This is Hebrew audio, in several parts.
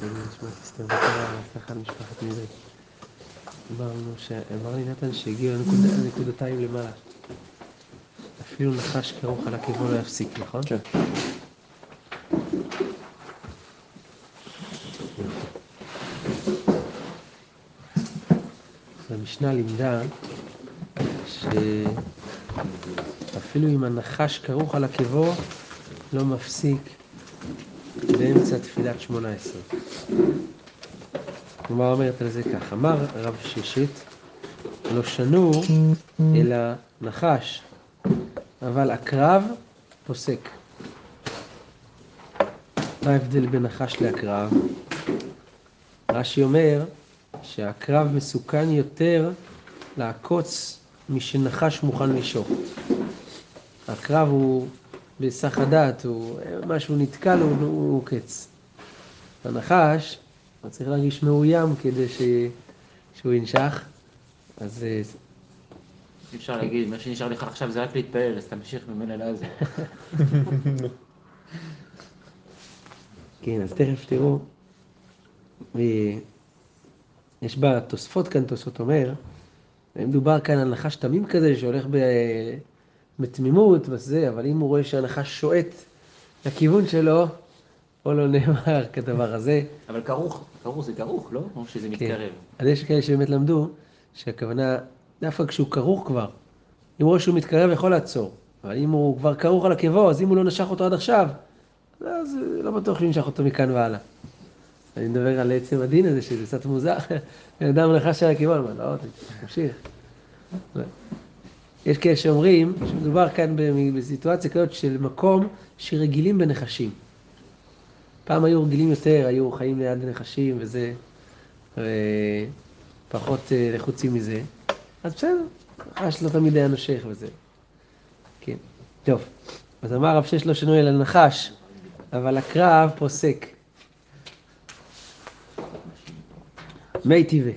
כן, נשמע אסתר בתורה, הצלחה למשפחת מירי. אמרנו, אמר לי נתן שהגיעו לנקודתיים למעלה. אפילו נחש כרוך על עקבו לא יפסיק, נכון? כן. המשנה לימדה שאפילו אם הנחש כרוך על עקבו, לא מפסיק באמצע תפילת שמונה עשרה. כלומר אומרת על זה כך, אמר רב ששת, לא שנור אלא נחש, אבל הקרב פוסק. מה ההבדל בין נחש לעקרב? רש"י אומר שהקרב מסוכן יותר לעקוץ משנחש מוכן לשוק. הקרב הוא בהיסח הדעת, הוא משהו נתקע לו, הוא קץ. הנחש, הוא צריך להרגיש מאוים כדי ש... שהוא ינשך, אז... אה, אי אפשר להגיד, מה שנשאר לך עכשיו זה רק להתפעל, אז תמשיך ממילא לעזה. כן, אז תכף תראו. יש בתוספות כאן, תוספות אומר, מדובר כאן על נחש תמים כזה שהולך ב... בתמימות, בזה, אבל אם הוא רואה שהנחש שועט לכיוון שלו, או לא נאמר כדבר הזה. אבל כרוך, כרוך זה כרוך, לא? או שזה כן. מתקרב. אז יש כאלה שבאמת למדו שהכוונה, דווקא כשהוא כרוך כבר, אם הוא רואה שהוא מתקרב יכול לעצור, אבל אם הוא כבר כרוך על עקבו, אז אם הוא לא נשך אותו עד עכשיו, אז לא בטוח שהוא ינשך אותו מכאן והלאה. אני מדבר על עצם הדין הזה, שזה קצת מוזר. בן אדם נחש על עקבו, אומר, לא, תמשיך. יש כאלה שאומרים שמדובר כאן בסיטואציה כזאת של מקום שרגילים בנחשים. פעם היו רגילים יותר, היו חיים ליד נחשים וזה, ופחות אה, לחוצים מזה. אז בסדר, נחש לא תמיד היה נושך וזה. כן, טוב. אז אמר רב שש לא שנוי אלא נחש, אבל הקרב פוסק. מי טבעי,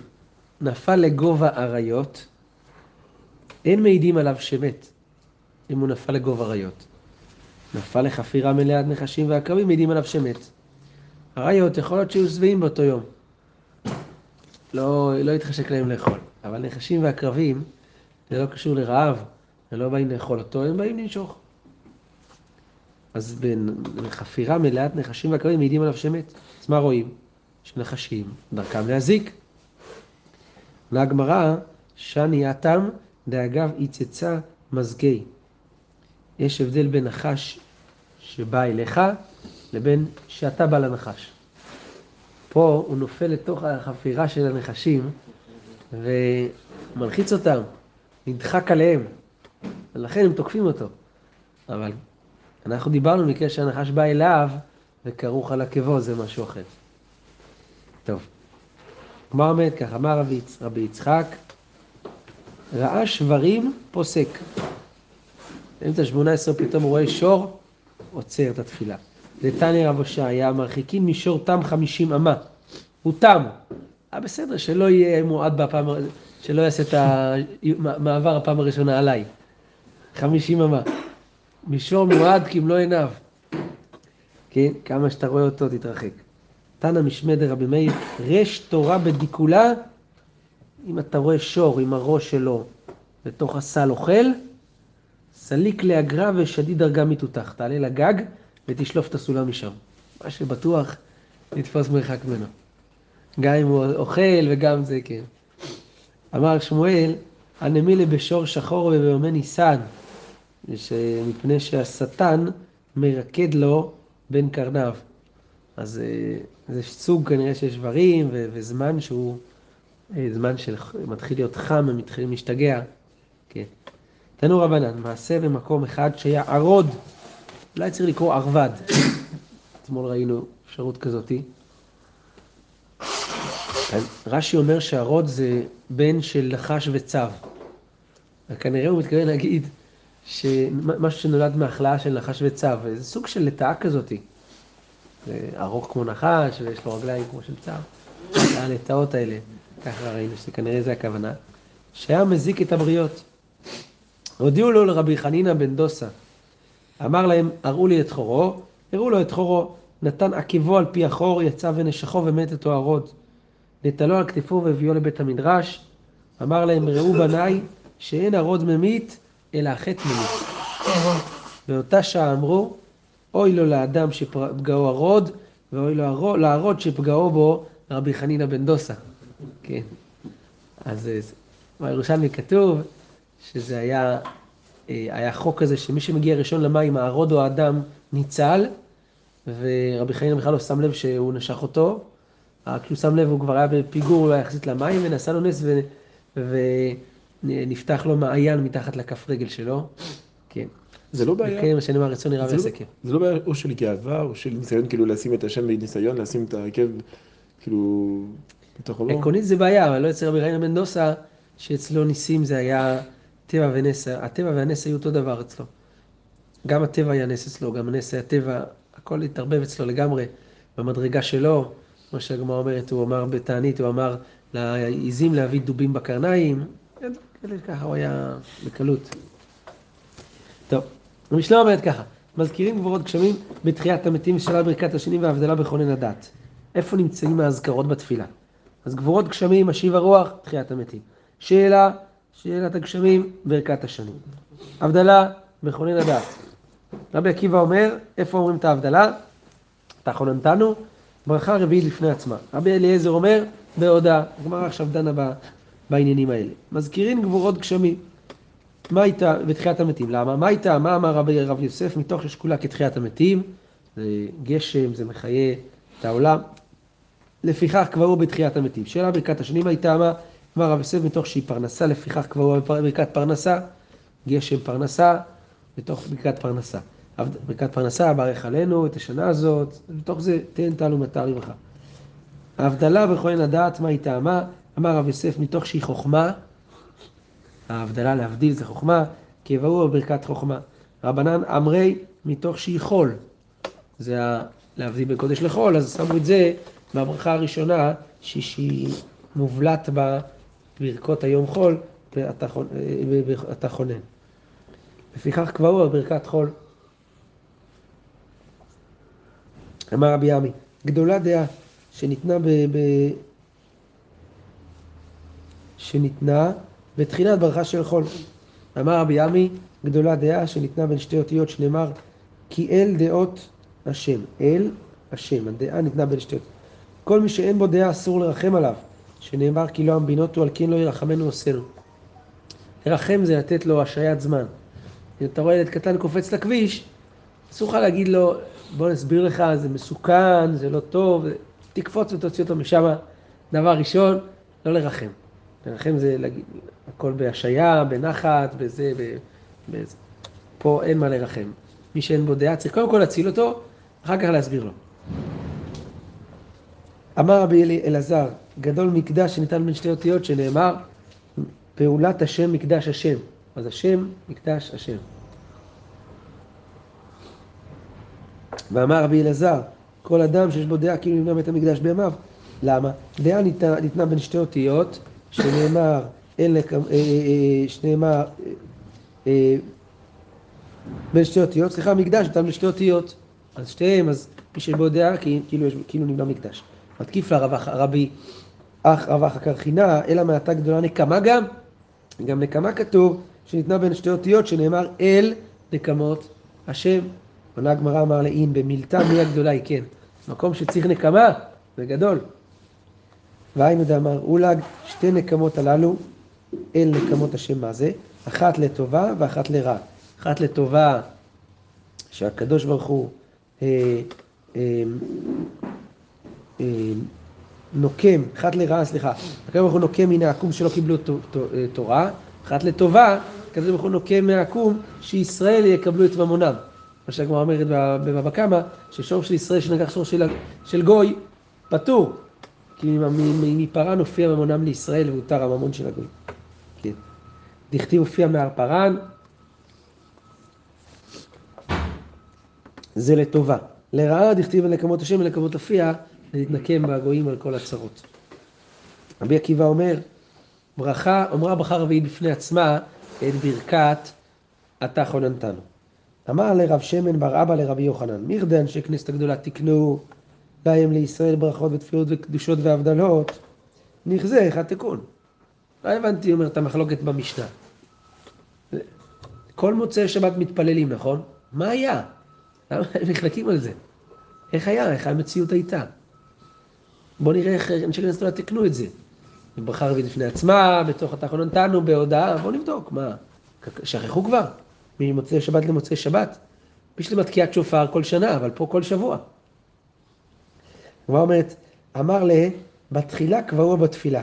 נפל לגובה אריות, אין מעידים עליו שמת, אם הוא נפל לגובה אריות. נפל לחפירה מלאת נחשים ועקבים, מעידים עליו שמת. אריות יכול להיות שיהיו שבעים באותו יום. לא, לא יתחשק להם לאכול. אבל נחשים ועקרבים, זה לא קשור לרעב, הם לא באים לאכול אותו, הם באים לנשוך. אז בחפירה מלאת נחשים ועקבים מעידים עליו שמת. אז מה רואים? שנחשים, דרכם להזיק. הגמרא, שני אטם דאגב יצצה מזגי. יש הבדל בין נחש שבא אליך לבין שאתה בא לנחש. פה הוא נופל לתוך החפירה של הנחשים ומלחיץ אותם, נדחק עליהם, ולכן הם תוקפים אותו. אבל אנחנו דיברנו מקרה שהנחש בא אליו וכרוך על עקבו, זה משהו אחר. טוב, כמו אומרת כך, אמר רבי, רבי יצחק, ראה שברים פוסק. באמצע שמונה עשרה פתאום הוא רואה שור, עוצר את התפילה. לתניא רב הושעיה, מרחיקים משור תם חמישים אמה. הוא תם. אה בסדר, שלא יהיה מועד בפעם, שלא יעשה את המעבר הפעם הראשונה עליי. חמישים אמה. מישור מועד כמלוא עיניו. כן, כמה שאתה רואה אותו תתרחק. תנא משמי רבי מאיר, רש תורה בדיקולה, אם אתה רואה שור עם הראש שלו בתוך הסל אוכל, סליק לאגרה ושדיד דרגה מתותח. תעלה לגג ותשלוף את הסולם משם. מה שבטוח, לתפוס מרחק ממנו. גם אם הוא אוכל וגם זה, כן. אמר שמואל, הנמילה בשור שחור וביומי ניסן, מפני שהשטן מרקד לו בין קרניו. אז אה, זה סוג כנראה של שברים וזמן שהוא אה, זמן שמתחיל להיות חם, הם מתחילים להשתגע. כן. תנו רבנן, מעשה במקום אחד שהיה ערוד, אולי צריך לקרוא ערבד. אתמול ראינו אפשרות כזאתי. רש"י אומר שערוד זה בן של נחש וצו. כנראה הוא מתכוון להגיד שמשהו שנולד מהכלאה של נחש וצו, זה סוג של לטאה כזאתי. זה ארוך כמו נחש, ויש לו רגליים כמו של צו. הלטאות האלה, ככה ראינו שכנראה זה הכוונה. שהיה מזיק את הבריות. הודיעו לו לרבי חנינא בן דוסה. אמר להם, הראו לי את חורו, הראו לו את חורו, נתן עקבו על פי החור, יצא ונשכו ומת את אוהרוד. נטלו על כתפו והביאו לבית המדרש. אמר להם, ראו בניי, שאין הרוד ממית, אלא החטא ממית. באותה שעה אמרו, אוי לו לאדם שפגעו הרוד, ואוי לו להרוד שפגעו בו רבי חנינא בן דוסה. כן. אז אה, בירושלמי כתוב שזה היה, היה חוק כזה שמי שמגיע ראשון למים, הרוד או האדם ניצל, ורבי חנינא בכלל לא שם לב שהוא נשך אותו, רק כשהוא שם לב הוא כבר היה בפיגור לא יחסית למים, ונעשה לו נס ו... ונפתח לו מעיין מתחת לכף רגל שלו. כן. זה לא בעיה. וכן, מה שאני אומר, רצון נראה זה לא-. זה לא בעיה או של גאווה, או של ניסיון כאילו לשים את השם בניסיון, לשים את ההרכב כאילו בתוך הבור. עקרונית זה בעיה, אבל לא אצל רבי חנינא בן דוסה, שאצלו ניסים זה היה טבע ונס, הטבע והנס היו אותו דבר אצלו. גם הטבע היה נס אצלו, גם הנס היה טבע, הכל התערבב אצלו לגמרי, במדרגה שלו, כמו שהגמרא אומרת, הוא אמר בתענית, הוא אמר לעיזים להביא דובים בקרניים, ככה הוא היה בקלות. טוב, המשנה אומרת ככה, מזכירים גבורות גשמים בתחיית המתים, שאלה ברכת השנים והבדלה בכונן הדת. איפה נמצאים האזכרות בתפילה? אז גבורות גשמים, משיב הרוח, תחיית המתים. שאלה, שאלת הגשמים, ברכת השנים. הבדלה, מכונן הדת. רבי עקיבא אומר, איפה אומרים את ההבדלה? אתה חוננתנו, ברכה רביעית לפני עצמה. רבי אליעזר אומר, בהודעה. הגמרא עכשיו דנה בעניינים האלה. מזכירים גבורות גשמים. מה הייתה בתחיית המתים? למה? מה הייתה? מה אמר רבי רב יוסף מתוך ששקולה כתחיית המתים? זה גשם, זה מחיה את העולם. לפיכך קבעו בתחיית המתים. שאלה ברכת השנים הייתה מה? אמר רב יוסף מתוך שהיא פרנסה, לפיכך קבעו ברכת פרנסה, גשם פרנסה, בתוך ברכת פרנסה. ברכת פרנסה, ברך עלינו את השנה הזאת, בתוך זה תן טל ומטר רווחה. ההבדלה בכהן הדעת, מה היא טעמה? אמר רב יוסף מתוך שהיא חוכמה, ההבדלה להבדיל זה חוכמה, כי יבואו בברכת חוכמה. רבנן אמרי מתוך שהיא חול, זה ה... להבדיל בין קודש לחול, אז שמו את זה בברכה הראשונה, שהיא מובלט בברכות היום חול, ואתה חונן. לפיכך קבעו בברכת חול. אמר רבי עמי, גדולה דעה שניתנה ב... ב... שניתנה בתחילת ברכה של חול. אמר רבי עמי, גדולה דעה שניתנה בין שתי אותיות שנאמר כי אל דעות השם, אל השם, הדעה ניתנה בין שתי אותיות. כל מי שאין בו דעה אסור לרחם עליו, שנאמר כי לא אמבינותו על כן לא ירחמנו עושנו. לרחם זה לתת לו השעיית זמן. אם אתה רואה ילד קטן קופץ לכביש, אסור לך להגיד לו, בוא נסביר לך, זה מסוכן, זה לא טוב, תקפוץ ותוציא אותו משם. דבר ראשון, לא לרחם. לרחם זה להגיד, הכל בהשעיה, בנחת, בזה, בזה. פה אין מה לרחם. מי שאין בו דעה צריך קודם כל להציל אותו, אחר כך להסביר לו. אמר רבי אלעזר, גדול מקדש שניתן בין שתי אותיות שנאמר, פעולת השם מקדש השם. אז השם מקדש השם. ואמר רבי אלעזר, כל אדם שיש בו דעה כאילו נבנה בית המקדש בימיו. למה? דעה ניתנה, ניתנה בין שתי אותיות, שנאמר, אלה, אה, אה, אה, שנאמר, בין שתי אותיות, סליחה, מקדש ניתן בין שתי אותיות. אז שתיהם, אז מי שיש בו דעה, כאילו, כאילו נבנה מקדש. מתקיף לה אח רווח הקרחינה, אלא מעתה גדולה נקמה גם. גם נקמה כתוב שניתנה בין שתי אותיות שנאמר אל נקמות השם. עונה הגמרא אמר לאין במילתא מי הגדולה היא כן. מקום שצריך נקמה, זה גדול. והיינו דאמר אולג שתי נקמות הללו אל נקמות השם מה זה? אחת לטובה ואחת לרע. אחת לטובה שהקדוש ברוך הוא אה, אה, אה, נוקם, אחת לרעה, סליחה, הקדוש ברוך הוא נוקם מן העקום שלא קיבלו תורה, אחת לטובה, הקדוש ברוך הוא נוקם מהעקום שישראל יקבלו את ממונם. מה שהגמרא אומרת בבבא קמא, ששור של ישראל שנגח שור של, של גוי, פטור. כי מפרן הופיע ממונם לישראל והותר הממון של הגוי. כן. דכתיב הופיע מהר פרן, זה לטובה. לרעה דכתיב בנקמות השם ונקמות הופיע, להתנקם בגויים על כל הצרות. רבי עקיבא אומר, ברכה, אומרה ברכה רביעית בפני עצמה את ברכת אתה חוננתנו. אמר לרב שמן בר אבא לרבי יוחנן, מירדי אנשי כנסת הגדולה תקנו להם לישראל ברכות ותפילות וקדושות והבדלות, נכזה איך התיקון. לא הבנתי, אומר, את המחלוקת במשנה. כל מוצאי שבת מתפללים, נכון? מה היה? למה הם נחלקים על זה? איך היה? איך המציאות הייתה? בואו נראה איך אנשי כנסת הגדולה תיקנו את זה. ברכה רביעית בפני עצמה, בתוך התחנון תנו, בהודעה, בואו נבדוק, מה? שכחו כבר? ממוצאי שבת למוצאי שבת? לי מתקיעת שופר כל שנה, אבל פה כל שבוע. הגמרא אומרת, אמר לה, בתחילה קבעו בתפילה.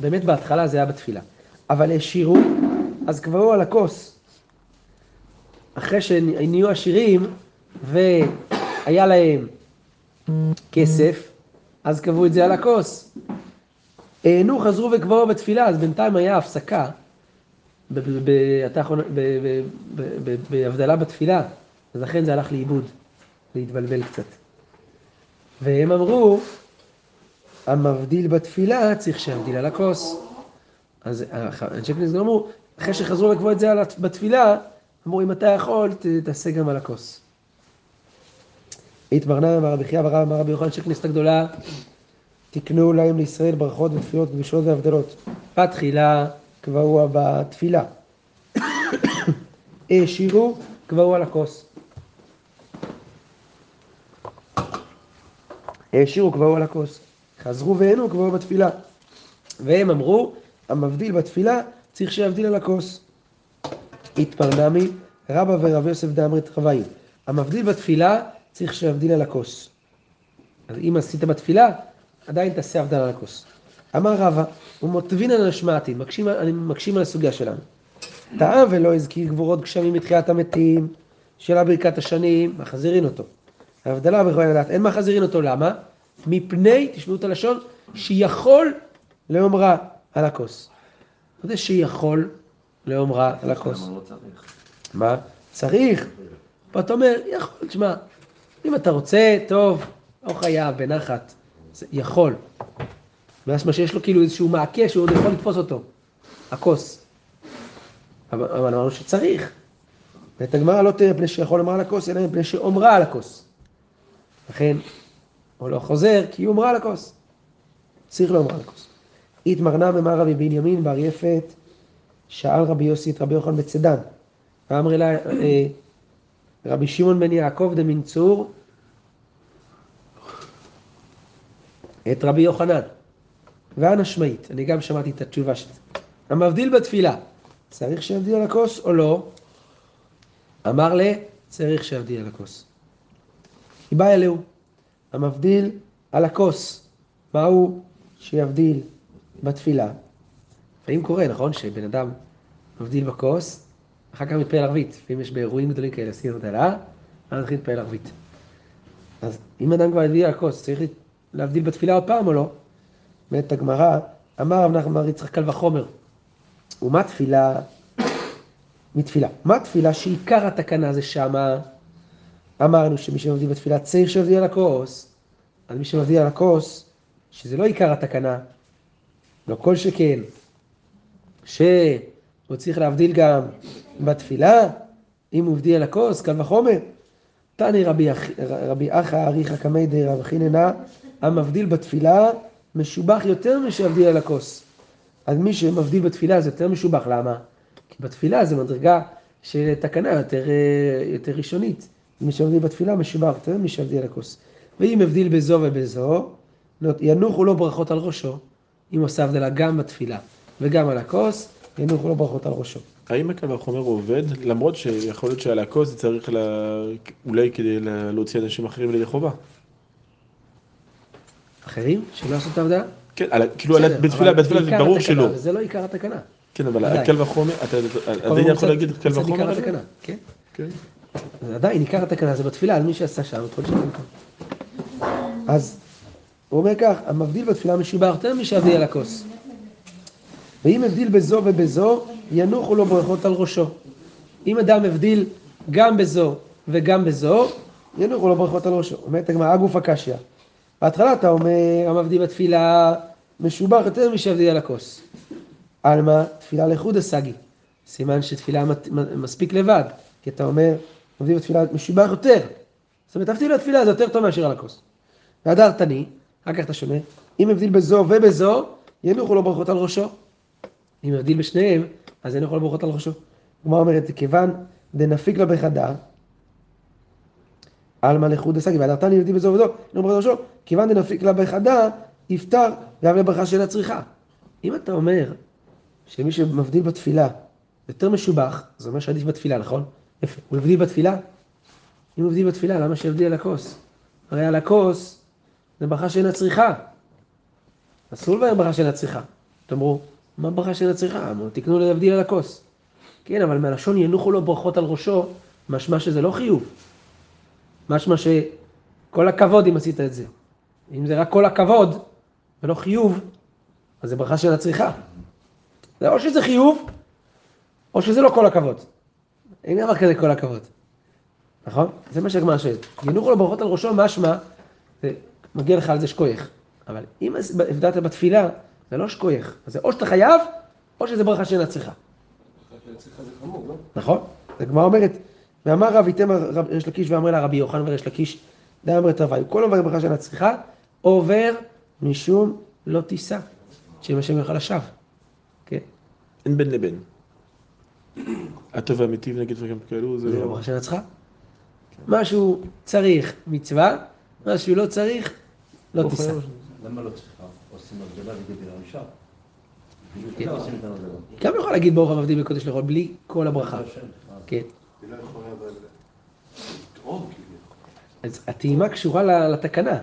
באמת בהתחלה זה היה בתפילה. אבל השאירו, אז קבעו על הכוס. אחרי שנהיו עשירים, והיה להם כסף, אז קבעו את זה על הכוס. הענו, חזרו וקבעו בתפילה, אז בינתיים היה הפסקה. בהבדלה בתפילה, אז לכן זה הלך לאיבוד, להתבלבל קצת. והם אמרו, המבדיל בתפילה צריך שיבדיל על הכוס. אז אנשי כנסת אמרו, אחרי שחזרו לקבוע את זה בתפילה, אמרו, אם אתה יכול, תעשה גם על הכוס. התברנה אמר רבי חייא ברב אמר רבי יוחנן של כנסת הגדולה, תקנו להם לישראל ברכות ותפילות קדושות והבדלות. בתחילה קבעו בתפילה. העשירו קבעו על הכוס. העשירו על הכוס. חזרו והענו קבעו בתפילה. והם אמרו, המבדיל בתפילה צריך שיבדיל על הכוס. התפרנמי רבא ורב יוסף דאמרת רביי. המבדיל בתפילה צריך שיבדיל על הכוס. אז אם עשית בתפילה, עדיין תעשה הבדל על הכוס. אמר רבא, ומוטבינן השמעתי, מקשים, אני מקשים על הסוגיה שלנו. טעה ולא הזכיר גבורות גשמים מתחילת המתים, שאלה ברכת השנים, מחזירין אותו. ההבדלה בכל לדעת, אין מחזירין אותו, למה? מפני, תשמעו את הלשון, שיכול לאומרה על הכוס. מה זה שיכול לאומרה על הכוס? לא? מה? צריך. פה אתה אומר, יכול, תשמע, אם אתה רוצה, טוב, לא חייב, בנחת. זה יכול. משמע שיש לו כאילו איזשהו מעקה שהוא עוד יכול לתפוס אותו. הכוס. אבל אבל אמרנו שצריך. ואת הגמרא לא תראה פני שיכול לומר על הכוס, אלא מפני שאומרה על הכוס. לכן, הוא לא חוזר, כי הוא אומרה על הכוס. צריך לומר על הכוס. התמרנה במר רבי בנימין בר יפת, שאל רבי יוסי את רבי יוחנן בצדן. ואמר לה, רבי שמעון בן יעקב דמין צור, את רבי יוחנן. ואנא שמעית, אני גם שמעתי את התשובה של זה. המבדיל בתפילה, צריך שיבדיל על הכוס או לא? אמר לה, צריך שיבדיל על הכוס. כי בא אלהו, המבדיל על הכוס, מהו שיבדיל בתפילה? לפעמים קורה, נכון, שבן אדם מבדיל בכוס, אחר כך מתפעל ערבית. לפעמים יש באירועים גדולים כאלה, עושים הבדלה, ואז מתחיל להתפעל ערבית. אז אם אדם כבר הבדיל על הכוס, צריך להבדיל בתפילה עוד פעם או לא? אומרת הגמרא, אמר רב נחמן בר יצחק קל וחומר, ומה תפילה? מתפילה. מה תפילה שעיקר התקנה זה שמה? אמרנו שמי שמבדיל בתפילה צריך שיבדיל על הכוס, אז מי שמבדיל על הכוס, שזה לא עיקר התקנה, לא כל שכן, שהוא צריך להבדיל גם בתפילה, אם הוא הבדיל על הכוס, קל וחומר. תני רבי, רבי אחא אריכא קמי די רב חיננה, המבדיל בתפילה משובח יותר משהבדיל על הכוס. אז מי שמבדיל בתפילה זה יותר משובח, למה? כי בתפילה זה מדרגה של תקנה יותר, אה, יותר ראשונית. מי שמבדיל בתפילה משובח יותר משהבדיל על הכוס. ואם הבדיל בזו ובזו, ינוחו לו ברכות על ראשו. אם עושה הבדלה גם בתפילה וגם על הכוס, ינוחו לו ברכות על ראשו. האם הקל וחומר עובד? למרות שיכול להיות שעל הכוס זה צריך לה... אולי כדי לה- להוציא אנשים אחרים לידי חובה. אחרים שלא עשו את ההבדלה? כן, על, כאילו על, בתפילה, בתפילה זה ברור התקנה, שלא. וזה לא עיקר התקנה. כן, אבל. הקל וחומר, אתה כל עדיין יכול להגיד קל וחומר? עליו? כן. כן. עדיין עיקר התקנה זה בתפילה, אז מי שעשה שם, יכול לשלם כאן. אז הוא אומר כך, המבדיל בתפילה משובח יותר משהבדיל על הכוס. ואם הבדיל בזו ובזו, ינוחו לו ברכות על ראשו. אם אדם הבדיל גם בזו וגם בזו, ינוחו לו ברכות על ראשו. אומרת הגמרא, הגוף הקשיא. בהתחלה אתה אומר, המבדיל בתפילה משובח יותר משהבדיל על הכוס. עלמא, תפילה לחוד הסגי. סימן שתפילה מספיק לבד. כי אתה אומר, מבדיל בתפילה משובח יותר. זאת אומרת, מבדיל בתפילה זה יותר טוב מאשר על הכוס. והדר תני, אחר כך אתה שומע, אם מבדיל בזו ובזו, ינוחו לו ברכות על ראשו. אם מבדיל בשניהם, אז ינוחו לו ברכות על ראשו. הגמרא אומרת, כיוון דנפיק לה בחדה, עלמא לחוד דסגי, והדר תני מבדיל בזו ובזו, ינוחו ברכות על ראשו, כיוון דנפיק לה בחדה, יפטר גם לברכה של הצריכה. אם אתה אומר שמי שמבדיל בתפילה יותר משובח, זה אומר שעדיף בתפילה, נכון? יפה. הוא הבדיל בתפילה? אם הוא הבדיל בתפילה, למה שיבדיל על הכוס? הרי על הכוס זה ברכה שאינה צריכה. אסור לבאר ברכה שאינה צריכה. תאמרו, מה ברכה שאינה צריכה? אמרו, תקנו להבדיל על הכוס. כן, אבל מהלשון ינוחו לו ברכות על ראשו, משמע שזה לא חיוב. משמע שכל הכבוד אם עשית את זה. אם זה רק כל הכבוד ולא חיוב, אז זה ברכה שאינה צריכה. זה או שזה חיוב, או שזה לא כל הכבוד. אין דבר כזה כל הכבוד. נכון? זה מה שהגמרא שואלת. ינוחו לו ברכות על ראשו, משמע, זה מגיע לך על זה שכוייך. אבל אם הבדלת בתפילה, זה לא שכוייך. זה או שאתה חייב, או שזה ברכה שאינה צריכה. נכון? הגמרא אומרת, ואמר רב איתם ריש לקיש ואמר לה רבי יוחנן וריש לקיש, די אמרת רבי, כל דבר ברכה שאינה צריכה, עובר משום לא תישא, שאם השם יאכל לשווא. כן? אין בין לבין. הטוב והמיטיב נגיד דברים כאלו, זה זה לא לא... ברכה שאינה צריכה. משהו צריך מצווה, משהו לא צריך, לא תישא. למה לא צריכה? עושים בגדר האישה. בדיוק כן. גם יכול להגיד ברוך המבדיל בקודש לחול בלי כל הברכה. אה. כן. לא כאילו. אז הטעימה קשורה לתקנה.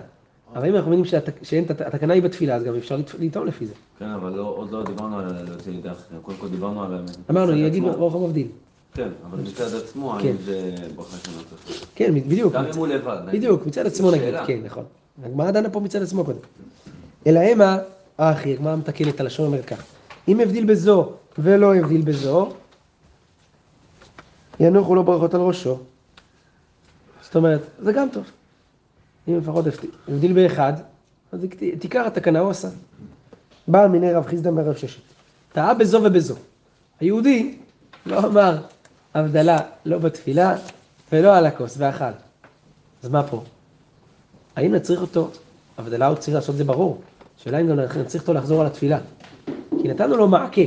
אבל אם אנחנו מבינים שהת- שאין את הת- התקנה היא בתפילה, אז גם אפשר לט- לטעום לפי זה. כן, אבל לא, עוד לא דיברנו על לידי אחר. קודם כל דיברנו על... אמרנו, יגיד. ברוך המבדיל. כן, אבל מצד עצמו, כן. האם זה ברכה שאינה צריכה. כן, בדיוק. גם אם הוא לבד. נגיד. בדיוק, מצד עצמו נגיד. כן, נכון. הגמרא דנה פה מצד עצמו קודם. אלא המה, האחי, הגמרא את הלשון אומרת כך, אם הבדיל בזו ולא הבדיל בזו, ינוחו לו ברכות על ראשו. זאת אומרת, זה גם טוב. אם לפחות הבדיל- באחד, אז ת- תיקח התקנה הוא עשה. בא מיני רב חיסדא ברב ששת. טעה בזו ובזו. היהודי לא אמר הבדלה לא בתפילה ולא על הכוס ואכל. אז מה פה? האם נצריך אותו, הבדלה הוא צריך לעשות את זה ברור. השאלה אם גם נצריך אותו לחזור על התפילה. כי נתנו לו מעקה,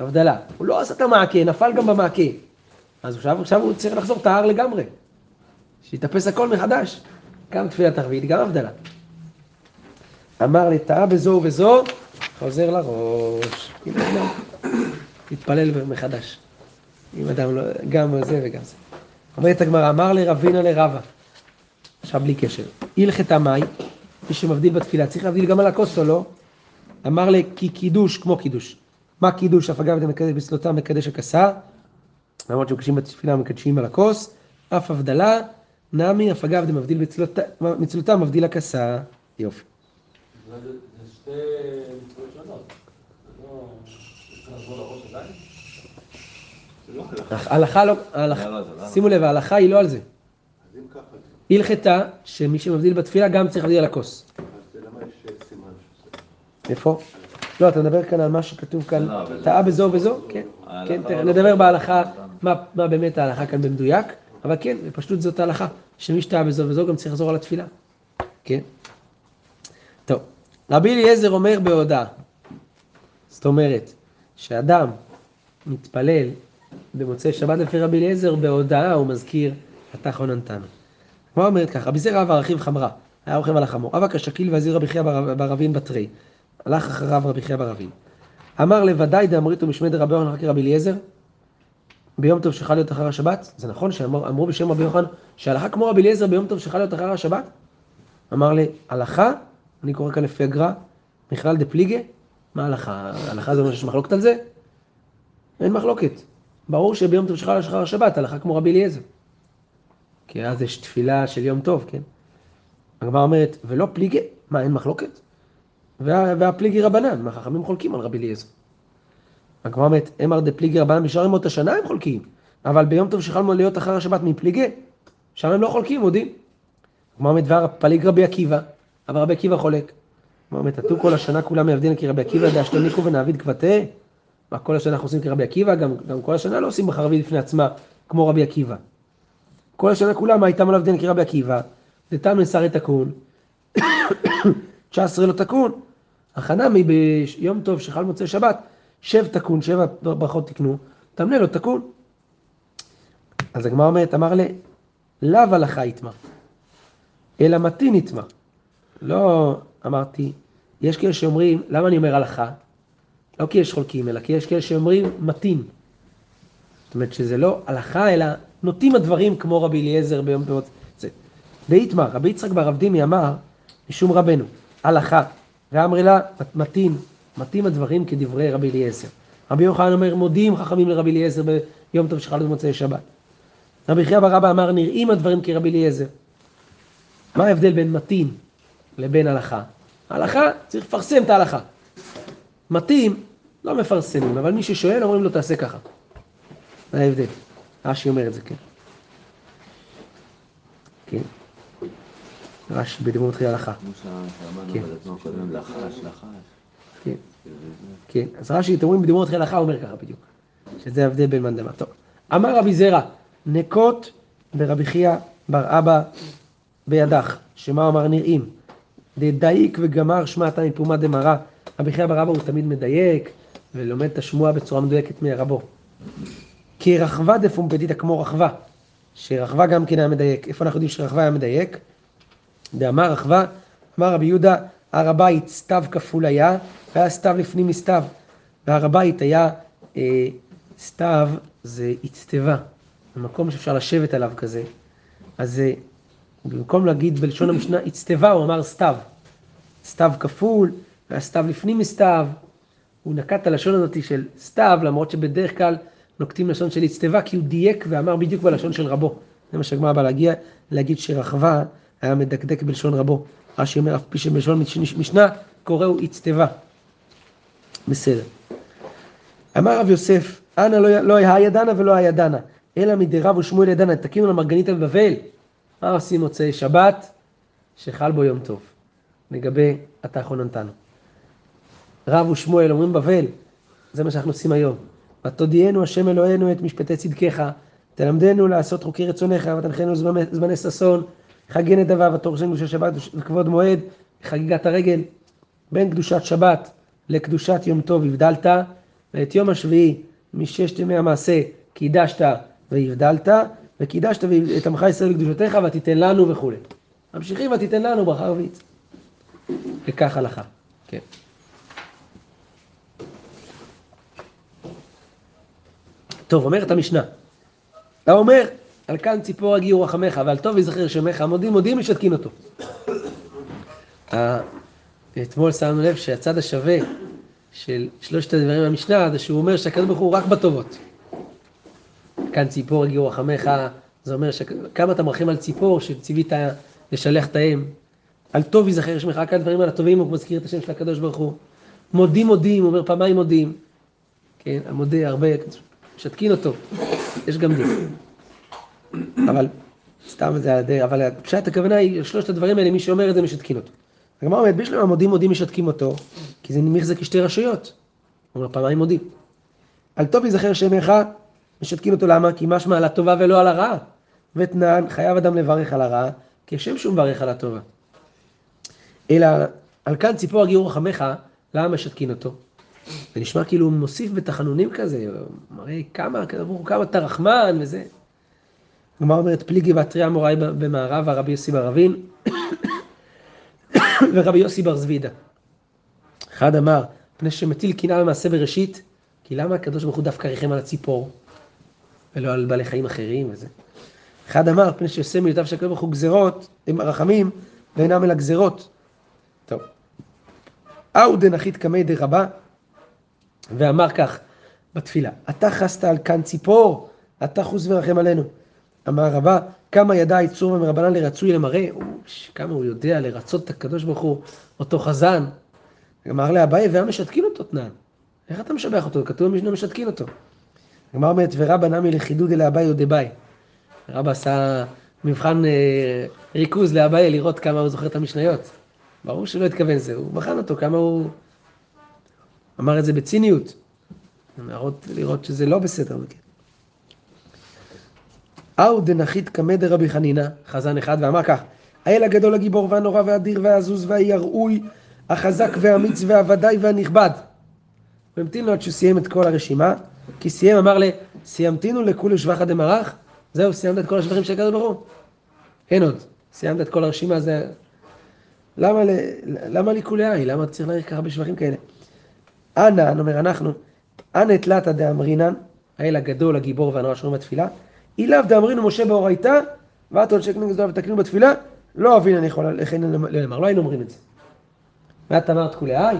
הבדלה. הוא לא עשה את המעקה, נפל גם במעקה. אז עכשיו, עכשיו הוא צריך לחזור טהר לגמרי. שיתאפס הכל מחדש. גם תפילת ערבית, גם הבדלה. אמר לי, טעה בזו ובזו, חוזר לראש. תתפלל מחדש. אם אדם לא, גם זה וגם זה. אומרת הגמרא, אמר לרבינה לרבה, עכשיו בלי קשר, הלכתה מאי, מי שמבדיל בתפילה, צריך להבדיל גם על הכוס או לא? אמר לי, כי קידוש כמו קידוש. מה קידוש? אף אגב, מקדש בסלותם מקדש הכסה, למרות שמקדשים בתפילה מקדשים על הכוס, אף הבדלה, נמי, אף אגב, דמבדיל בצלות- מצלותם מבדיל הכסה. יופי. זה שתי מצוות שונות. זה לא... ההלכה לא, ההלכה- לא, לא. שימו לב, ההלכה היא לא על זה. אז אם ככה, זה- הלכתה שמי שמבדיל בתפילה גם צריך להבדיל על הכוס. אה. איפה? לא, אתה מדבר כאן על מה שכתוב כאן, לא, טעה בזו ובזו? כן. כן, לא- נדבר בהלכה, מה מה באמת ההלכה כאן במדויק, אבל כן, בפשטות זאת ההלכה, שמי שטעה בזו ובזו גם צריך לחזור על התפילה. כן? טוב, רבי אליעזר אומר בהודעה, זאת אומרת, שאדם מתפלל במוצאי שבת לפי רבי אליעזר, בהודעה הוא מזכיר אתה חוננתנו. מה אומרת כך? רבי זרע אב ארכיב חמרה, היה רוכב על החמור. אבא כשקיל והזיר רבי חייא בר- ברבין בתרי. הלך אחריו רבי חייא ברבין. אמר לוודאי דאמריתו משמי דרבי יוחנן חכי רבי אליעזר, ביום טוב שחל להיות אחר השבת? זה נכון שאמרו בשם רבי יוחנן שהלכה כמו רבי אליעזר ביום טוב שחל להיות אחר השבת? אמר לי, הלכה, אני קורא כאן לפי הגר"א, מכלל דפליגה, מה הלכה? הלכה זה אומר שיש מחלוקת על זה? אין מחלוקת. ברור שביום טוב שחל אחר השבת, הלכה כמו רבי אליעזר. כי אז יש תפילה של יום טוב, כן? הגמרא אומרת, ולא פליגי, מה, אין מחלוקת? וה, והפליגי רבנן, מה חכמים חולקים על רבי אליעזר. הגמרא אומרת, אמר דה פליגי רבנן בשאר ימות השנה הם חולקים, אבל ביום טוב שחלנו להיות אחר השבת מפליגי, שם הם לא חולקים, מודים. הגמרא אומרת, והפליג רבי עקיבא, אבל רבי עקיבא חולק. הגמרא אומרת, עטו כל השנה כולם יעבדין כי רבי עקיבא דאשתניקו ונעביד כבתה. מה כל השנה אנחנו עושים כרבי עקיבא, גם, גם כל השנה לא עושים בחרבית לפני עצמה כמו רבי עקיבא. כל השנה כולה, מה הייתם עליו דין כרבי עקיבא, דתם נסרי תקון, 19 לא תקון, החנמי ביום טוב שחל מוצאי שבת, שב תקון, שבע ברכות תקנו, תמנה לא תקון. אז הגמרא אומרת, אמר לה, לאו הלכה יטמע, אלא מתין יטמע. לא אמרתי, יש כאלה שאומרים, למה אני אומר הלכה? לא כי יש חולקים, אלא כי יש כאלה שאומרים מתין. זאת אומרת שזה לא הלכה, אלא נוטים הדברים כמו רבי אליעזר. זה. דאיתמר, רבי יצחק ברב דימי אמר, משום רבנו, הלכה, ואמרי לה, מתין, מתאים הדברים כדברי רבי אליעזר. רבי יוחנן אומר, מודים חכמים לרבי אליעזר ביום טוב שחל במוצאי שבת. רבי חייא בר אבא אמר, נראים הדברים כרבי אליעזר. מה ההבדל בין מתין לבין הלכה? הלכה, צריך לפרסם את ההלכה. מתאים, לא מפרסמים, אבל מי ששואל אומרים לו תעשה ככה. זה ההבדל. רש"י אומר את זה, כן. כן. רש"י בדיבור מתחיל הלכה. כן. לחש. כן. כן, אז רש"י, אתם רואים בדיבור מתחיל הלכה, אומר ככה בדיוק. שזה ההבדל בין מאן דמא. טוב. אמר רבי זרע, נקות ברבי חייא בר אבא בידך, שמה אמר נראים. דדייק וגמר שמעת מפומה דמרא. רבי חייא בר אבא הוא תמיד מדייק, ולומד את השמועה בצורה מדויקת מרבו. כי רחבה דפומפדיתא כמו רחבה, שרחבה גם כן היה מדייק. איפה אנחנו יודעים שרחבה היה מדייק? דאמר רחבה, אמר רבי יהודה, הר הבית סתיו כפול היה, והיה סתיו לפנים מסתיו. והר הבית היה, אה, סתיו זה אצטבה, זה מקום שאפשר לשבת עליו כזה. אז אה, במקום להגיד בלשון המשנה אצטבה, הוא אמר סתיו. סתיו כפול, והיה סתיו לפנים מסתיו. הוא נקט את הלשון הזאת של סתיו, למרות שבדרך כלל נוקטים לשון של אצטבה, כי הוא דייק ואמר בדיוק בלשון של רבו. זה מה שהגמרא בא להגיע, להגיד שרחבה היה מדקדק בלשון רבו. רש"י אומר, אף פי שבלשון מש- משנה קוראו אצטבה. בסדר. אמר רב יוסף, אנא לא, לא היה דנה ולא היה דנה, אלא מדי רב ושמואל ידנה, תקינו למרגניתא בבבל. מה עושים מוצאי שבת? שחל בו יום טוב. לגבי אתה חוננתנו. רב ושמואל אומרים בבל, זה מה שאנחנו עושים היום. ותודיענו השם אלוהינו את משפטי צדקך, תלמדנו לעשות חוקי רצונך, ותנחנו זמני, ששון, חגי נדבה ותורשנו קדושת שבת וכבוד מועד, חגיגת הרגל, בין קדושת שבת לקדושת יום טוב הבדלת, ואת יום השביעי מששת ימי המעשה קידשת והבדלת, וקידשת את עמך ישראל לקדושתך ותיתן לנו וכולי. ממשיכים ותיתן לנו ברכה רביעית. וכך הלכה. כן. טוב, אומרת המשנה. אתה אומר, על כאן ציפור הגיעו רחמך, ועל טוב יזכר שמך, מודים מודים משתקין אותו. אתמול שמנו לב שהצד השווה של שלושת הדברים במשנה, זה שהוא אומר שהקדוש ברוך הוא רק בטובות. כאן ציפור הגיעו רחמך, זה אומר שכמה אתה מרחם על ציפור שציווית לשלח את האם. על טוב יזכר שמך, רק הדברים על הטובים הוא מזכיר את השם של הקדוש ברוך הוא. מודים מודים, הוא אומר פעמיים מודים. כן, המודה הרבה, משתקין אותו. יש גם דין. אבל, סתם זה הדי, אבל פשט הכוונה היא, שלושת הדברים האלה, מי שאומר את זה משתקין אותו. הגמרא אומרת, בשלום המודים מודים משתקים אותו, כי זה מחזק כשתי רשויות. הוא אומר, פעמיים מודים. על טוב יזכר שמך, משתקין אותו למה? כי משמע על הטובה ולא על הרעה. ותנן, חייב אדם לברך על הרעה, כשם שהוא מברך על הטובה. אלא, על כאן ציפור הגיור רחמך, למה משתקין אותו? זה נשמע כאילו הוא מוסיף בתחנונים כזה, מראה כמה, כמה אתה רחמן וזה. הגמרא אומרת פליגי ואתרי אמוראי במערב, הרבי יוסי בר אבין, ורבי יוסי בר זבידה. אחד אמר, פני שמטיל קנאה במעשה בראשית, כי למה הקדוש ברוך הוא דווקא ריחם על הציפור, ולא על בעלי חיים אחרים וזה. אחד אמר, פני שעושה מיותיו של הקדוש ברוך הוא גזרות, הם רחמים, ואינם אלא גזרות. טוב. אהו דנחית קמי דרבה, ואמר כך בתפילה, אתה חסת על כאן ציפור, אתה חוס ורחם עלינו. אמר רבה, כמה ידע יצור ומרבנן לרצוי למראה, כמה הוא יודע לרצות את הקדוש ברוך הוא, אותו חזן. אמר לאביי, והיה משתקין אותו תנן. איך אתה משבח אותו? כתוב במשנה משתקין אותו. אמר באמת, ורבא נמי לחידוד אל אביי עוד אביי. רבא עשה מבחן אה, ריכוז לאביי לראות כמה הוא זוכר את המשניות. ברור שלא התכוון לזה, הוא בחן אותו, כמה הוא... אמר את זה בציניות. להראות, לראות שזה לא בסדר. אהו דנחית קמא דרבי חנינא, חזן אחד, ואמר כך, האל הגדול הגיבור והנורא והאדיר והעזוז והיראוי, החזק והאמיץ והוודאי והנכבד. הוא המתין לו עד שהוא סיים את כל הרשימה, כי סיים, אמר ל... סיימתינו לכולי שבחא דמרח? זהו, סיימת את כל השבחים של הקדוש ברוך הוא? אין עוד. סיימת את כל הרשימה, זה... למה. למה לי כולי עין? למה צריך להעריך ככה בשבחים כאלה? אנא, אני אומר אנחנו, אנא תלתא דאמרינן, האל הגדול, הגיבור והנורא שאומרים בתפילה, אילאו דאמרינו משה באורייתא, ואתו אנשי כנגד זדון ותקנו בתפילה, לא אבין אני יכול לכן לומר, לא היינו אומרים את זה. ואת אמרת כולי עין,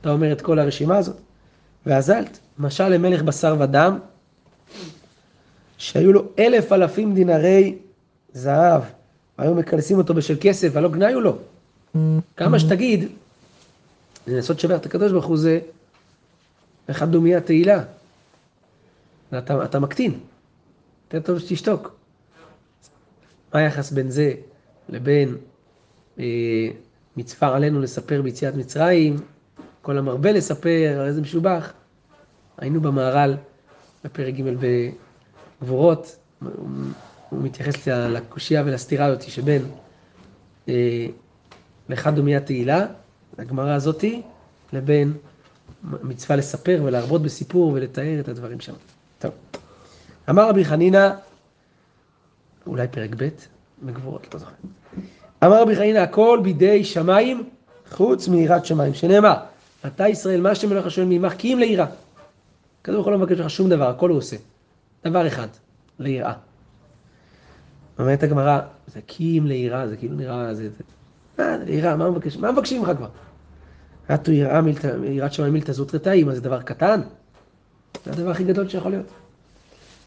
אתה אומר את כל הרשימה הזאת, ואזלת, משל למלך בשר ודם, שהיו לו אלף אלפים דינרי זהב, היו מקלסים אותו בשל כסף, ולא גנאיו לו. כמה שתגיד, לנסות לשבח את הקדוש ברוך הוא זה אחד דומיה תהילה. אתה, אתה מקטין, יותר טוב שתשתוק. מה היחס בין זה לבין אה, מצווה עלינו לספר ביציאת מצרים, כל המרבה לספר, על איזה משובח. היינו במהר"ל, בפרק ג' בגבורות, הוא, הוא מתייחס לקושייה ולסתירה הזאת שבין אה, לאחד דומיה תהילה, הגמרא הזאתי, לבין מצווה לספר ולהרבות בסיפור ולתאר את הדברים שם. טוב. אמר רבי חנינא, אולי פרק ב', בגבורות, לא זוכר. אמר רבי חנינא, הכל בידי שמיים חוץ מיראת שמיים, שנאמר, אתה ישראל, מה השם אלוהיך מעמך? כי אם ליראה. כתוב יכול לא מבקש ממך שום דבר, הכל הוא עושה. דבר אחד, ליראה. אומרת הגמרא, זה כי אם ליראה, זה כאילו נראה, זה... זה... מה, ליראה? מה מבקשים ממך כבר? מילתא, יראת שמיים מילתא זוטרתאי, מה זה דבר קטן? זה הדבר הכי גדול שיכול להיות.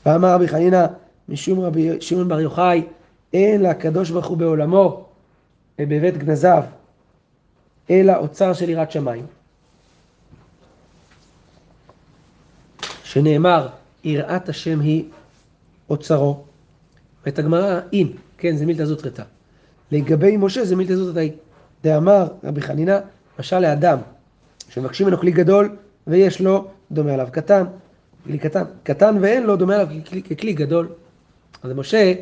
ואמר רבי חנינא, משום רבי שמעון בר יוחאי, אין לקדוש ברוך הוא בעולמו, בבית גנזיו, אלא אוצר של יראת שמיים. שנאמר, יראת השם היא אוצרו. ואת הגמרא, אין, כן, זה מילתא זוטרתא. לגבי משה זה מילתא זוטרתא. דאמר רבי חנינא, משל לאדם, שמבקשים ממנו כלי גדול, ויש לו דומה עליו קטן, כלי קטן, קטן ואין לו דומה עליו ככלי, ככלי גדול. אז משה,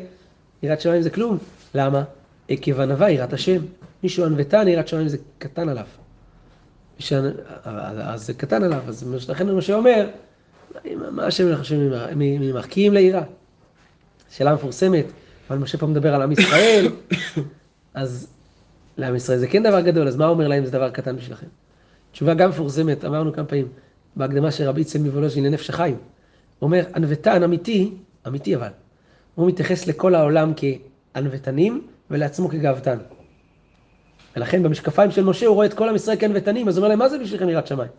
יראת שמיים זה כלום. למה? עקב ענווה יראת השם. מישהו ענוותן, יראת שמיים זה קטן עליו. אז זה קטן עליו, אז לכן משה אומר, מה השם השם ממך? כי אם. שאלה מפורסמת, אבל משה פה מדבר על עם ישראל, אז לעם ישראל זה כן דבר גדול, אז מה אומר להם זה דבר קטן בשבילכם? תשובה גם מפורסמת, אמרנו כמה פעמים, בהקדמה של רבי יצל מוולוז'ין לנפש החיים. הוא אומר, ענוותן אמיתי, אמיתי אבל, הוא מתייחס לכל העולם כענוותנים ולעצמו כגאוותן. ולכן במשקפיים של משה הוא רואה את כל עם ישראל כענוותנים, אז הוא אומר להם, מה זה בשבילכם יראת שמיים?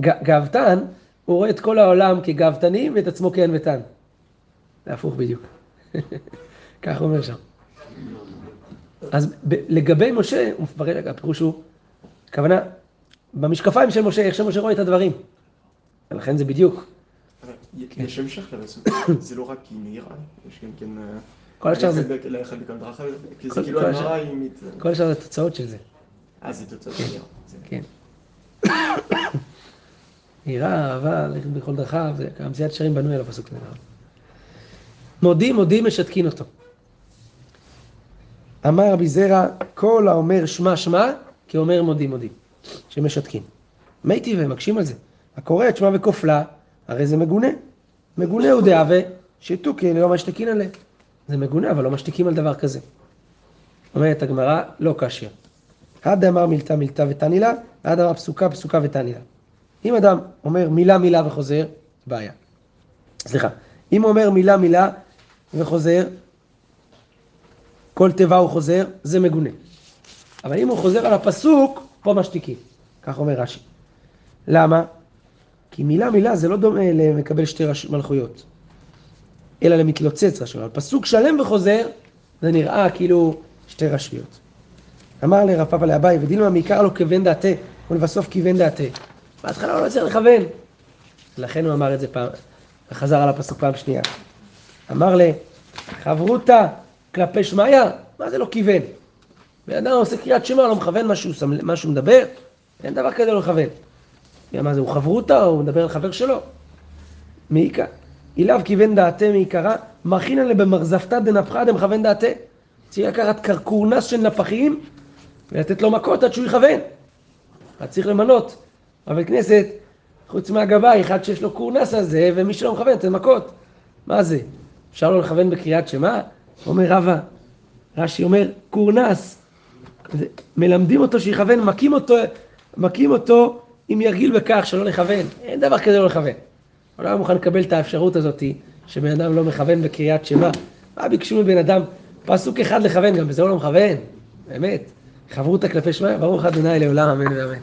גאוותן, הוא רואה את כל העולם כגאוותנים ואת עצמו כענוותן. זה הפוך בדיוק. כך הוא אומר שם. אז ב- לגבי משה, הוא מפרט, הפירוש הוא, הכוונה, במשקפיים של משה, איך שמשה רואה את הדברים. ולכן זה בדיוק. יש המשך לפסוק, זה לא רק כי נראה, יש גם כן... אה, כל השאר זה, כל- השאר- היא... מת- כל השאר זה תוצאות של זה. אה, זה תוצאות נראה. זה- כן. יראה, אהבה, ללכת בכל דרכיו, זה המציאת שרים בנוי על הפסוק הזה. מודים, מודים, משתקין אותו. אמר רבי זרע, כל האומר שמע שמע, כי אומר מודים מודים, שמשתקין. מי טבעי, מקשים על זה. הקורא את שמע וכופלה, הרי זה מגונה. מגונה הוא דאבה, שתוקי לא משתקין עליה. זה מגונה, אבל לא משתיקים על דבר כזה. אומרת הגמרא, לא קשיא. עד אמר מילתא מילתא ותני לה, ועד אמר פסוקה פסוקה ותני לה. אם אדם אומר מילה מילה וחוזר, בעיה. סליחה, אם הוא אומר מילה מילה וחוזר, כל תיבה הוא חוזר, זה מגונה. אבל אם הוא חוזר על הפסוק, פה משתיקים. כך אומר רש"י. למה? כי מילה מילה זה לא דומה למקבל שתי רש... מלכויות, אלא למתלוצץ רשויות. אבל פסוק שלם וחוזר, זה נראה כאילו שתי רשויות. אמר לרב פאפא לאביי, ודילמה מעיקר לו כיוון דעתה, ולבסוף כיוון דעתה. בהתחלה הוא לא צריך לכוון. לכן הוא אמר את זה פעם, וחזר על הפסוק פעם שנייה. אמר ל... חברותא כלפי שמיא, מה זה לא כיוון? בן אדם עושה קריאת שמע, לא מכוון מה שהוא, מדבר, אין דבר כזה לא לכוון. מה זה, הוא חברותא או הוא מדבר על חבר שלו? מעיקר. אליו כיוון דעתה מעיקרה, מכינא לבמרזפתא דנפחא דמכוון דעתה. צריך לקחת קרקורנס של נפחים ולתת לו מכות עד שהוא יכוון. אז צריך למנות חבר כנסת, חוץ מהגבאי, אחד שיש לו קורנס הזה, ומי שלא מכוון, נותן מכות. מה זה? אפשר לא לכוון בקריאת שמע? אומר רבא, רש"י אומר, קורנס. מלמדים אותו שיכוון, מכים אותו, מכים אותו אם ירגיל בכך שלא לכוון. אין דבר כזה לא לכוון. הוא לא מוכן לקבל את האפשרות הזאת שבן אדם לא מכוון בקריאת שמע. מה ביקשו מבן אדם? פסוק אחד לכוון, גם בזה הוא לא מכוון. באמת. חברותא כלפי שמע, ברוך ה' לעולם אמן ואמן.